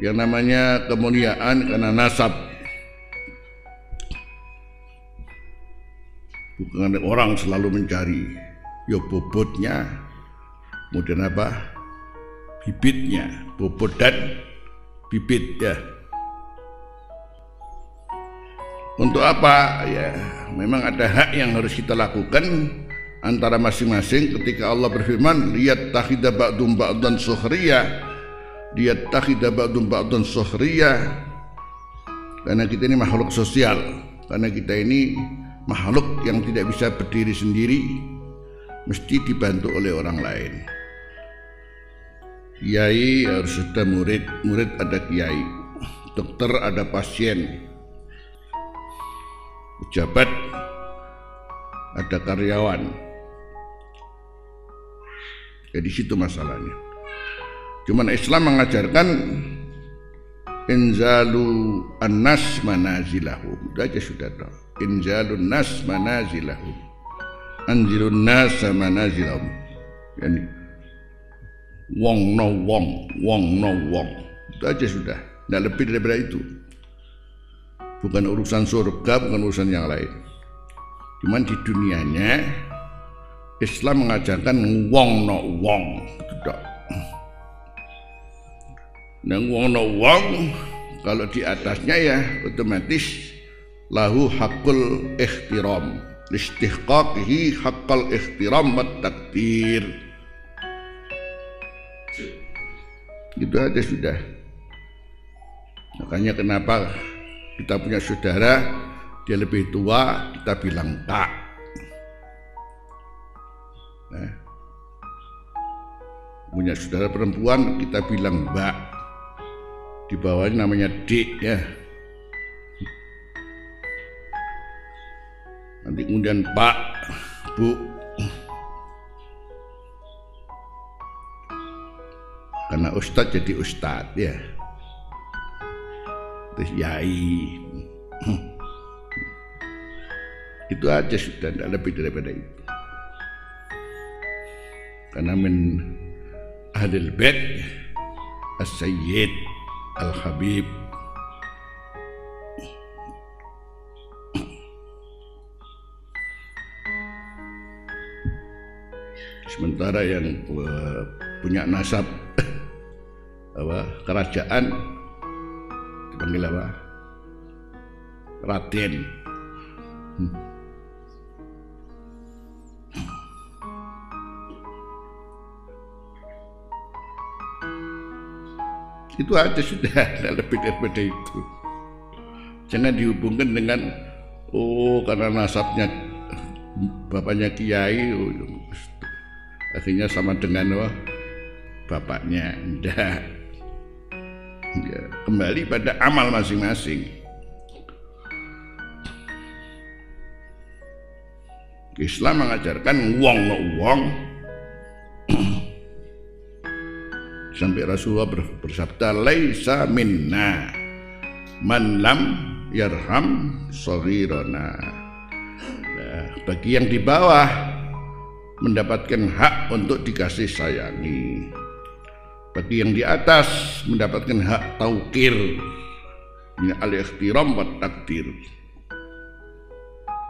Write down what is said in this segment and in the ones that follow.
yang namanya kemuliaan karena nasab. Bukan orang selalu mencari. Ya bobotnya kemudian apa? Bibitnya bobot dan bibit ya. Untuk apa? Ya memang ada hak yang harus kita lakukan antara masing-masing ketika Allah berfirman lihat takhida ba'dum ba'dan suhriya lihat takhida ba'dum ba'dan suhriya karena kita ini makhluk sosial. Karena kita ini makhluk yang tidak bisa berdiri sendiri. Mesti dibantu oleh orang lain. Kiai harus ada murid. Murid ada kiai. Dokter ada pasien. Pejabat ada karyawan. Ya di situ masalahnya. Cuman Islam mengajarkan inzalu annas manazilahum. Itu aja sudah tahu. Inzalun nas manazilahum. Anzilun nas manazilahum. Yani wong no wong, wong no wong. Itu aja sudah. Tidak lebih daripada itu. Bukan urusan surga, bukan urusan yang lain. Cuman di dunianya Islam mengajarkan wong no wong tidak dan wong no wong kalau di atasnya ya otomatis lahu hakul ikhtiram. Listihqaqihi haqqal ikhtiram wa takdir. Itu aja sudah. Makanya kenapa kita punya saudara dia lebih tua kita bilang tak Nah, punya saudara perempuan kita bilang mbak di bawahnya namanya dik ya. Nanti kemudian pak bu. Karena ustadz jadi ustadz ya. Terus yai. Itu aja sudah tidak lebih daripada itu. Karena min ahlil bait as-sayyid al-habib. Sementara yang punya nasab apa kerajaan dipanggil apa? Raden. Hmm. Itu aja sudah, tidak lebih daripada itu. Jangan dihubungkan dengan oh karena nasabnya bapaknya kiai oh, akhirnya sama dengan wah, bapaknya. Tidak. Ya, kembali pada amal masing-masing. Islam mengajarkan uang no sampai Rasulullah bersabda laisa minna man lam yarham saghirana. Nah, bagi yang di bawah mendapatkan hak untuk dikasih sayangi. Bagi yang di atas mendapatkan hak taukir. Ini al-ikhtiram wa takdir.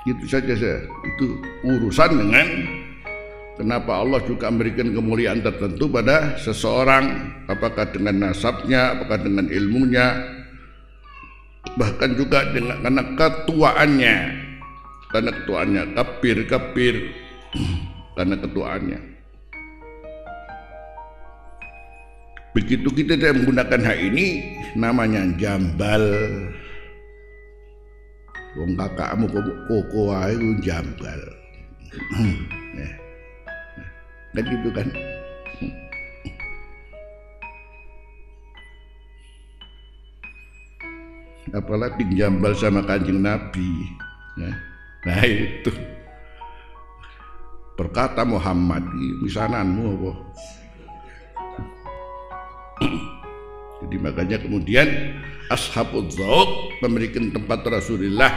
Itu saja saya itu urusan dengan Kenapa Allah juga memberikan kemuliaan tertentu pada seseorang? Apakah dengan nasabnya, apakah dengan ilmunya? Bahkan juga dengan karena ketuaannya. Karena ketuaannya kapir kapir karena ketuaannya. Begitu kita tidak menggunakan hak ini namanya jambal. Wong kakakmu koko wae jambal kan gitu kan. Apalagi jambal sama kanjeng Nabi ya. nah itu. Berkata Muhammad misananmu apa? Jadi makanya kemudian ashabul zauk memberikan tempat Rasulullah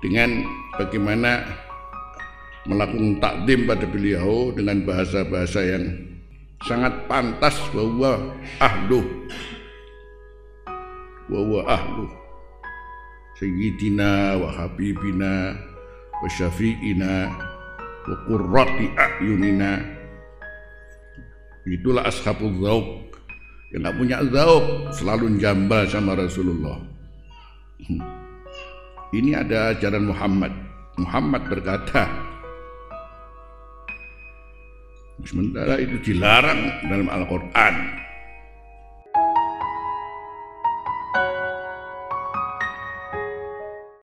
dengan bagaimana melakukan takdim pada beliau dengan bahasa-bahasa yang sangat pantas. Bahwa ahlu. Wa huwa ahlu. Sayyidina wa habibina wa syafi'ina wa qurrati a'yunina. Itulah ashabul zauk yang nggak punya zauk selalu jamba sama Rasulullah. Hmm. ini ada ajaran Muhammad. Muhammad berkata sementara itu dilarang dalam Al-Quran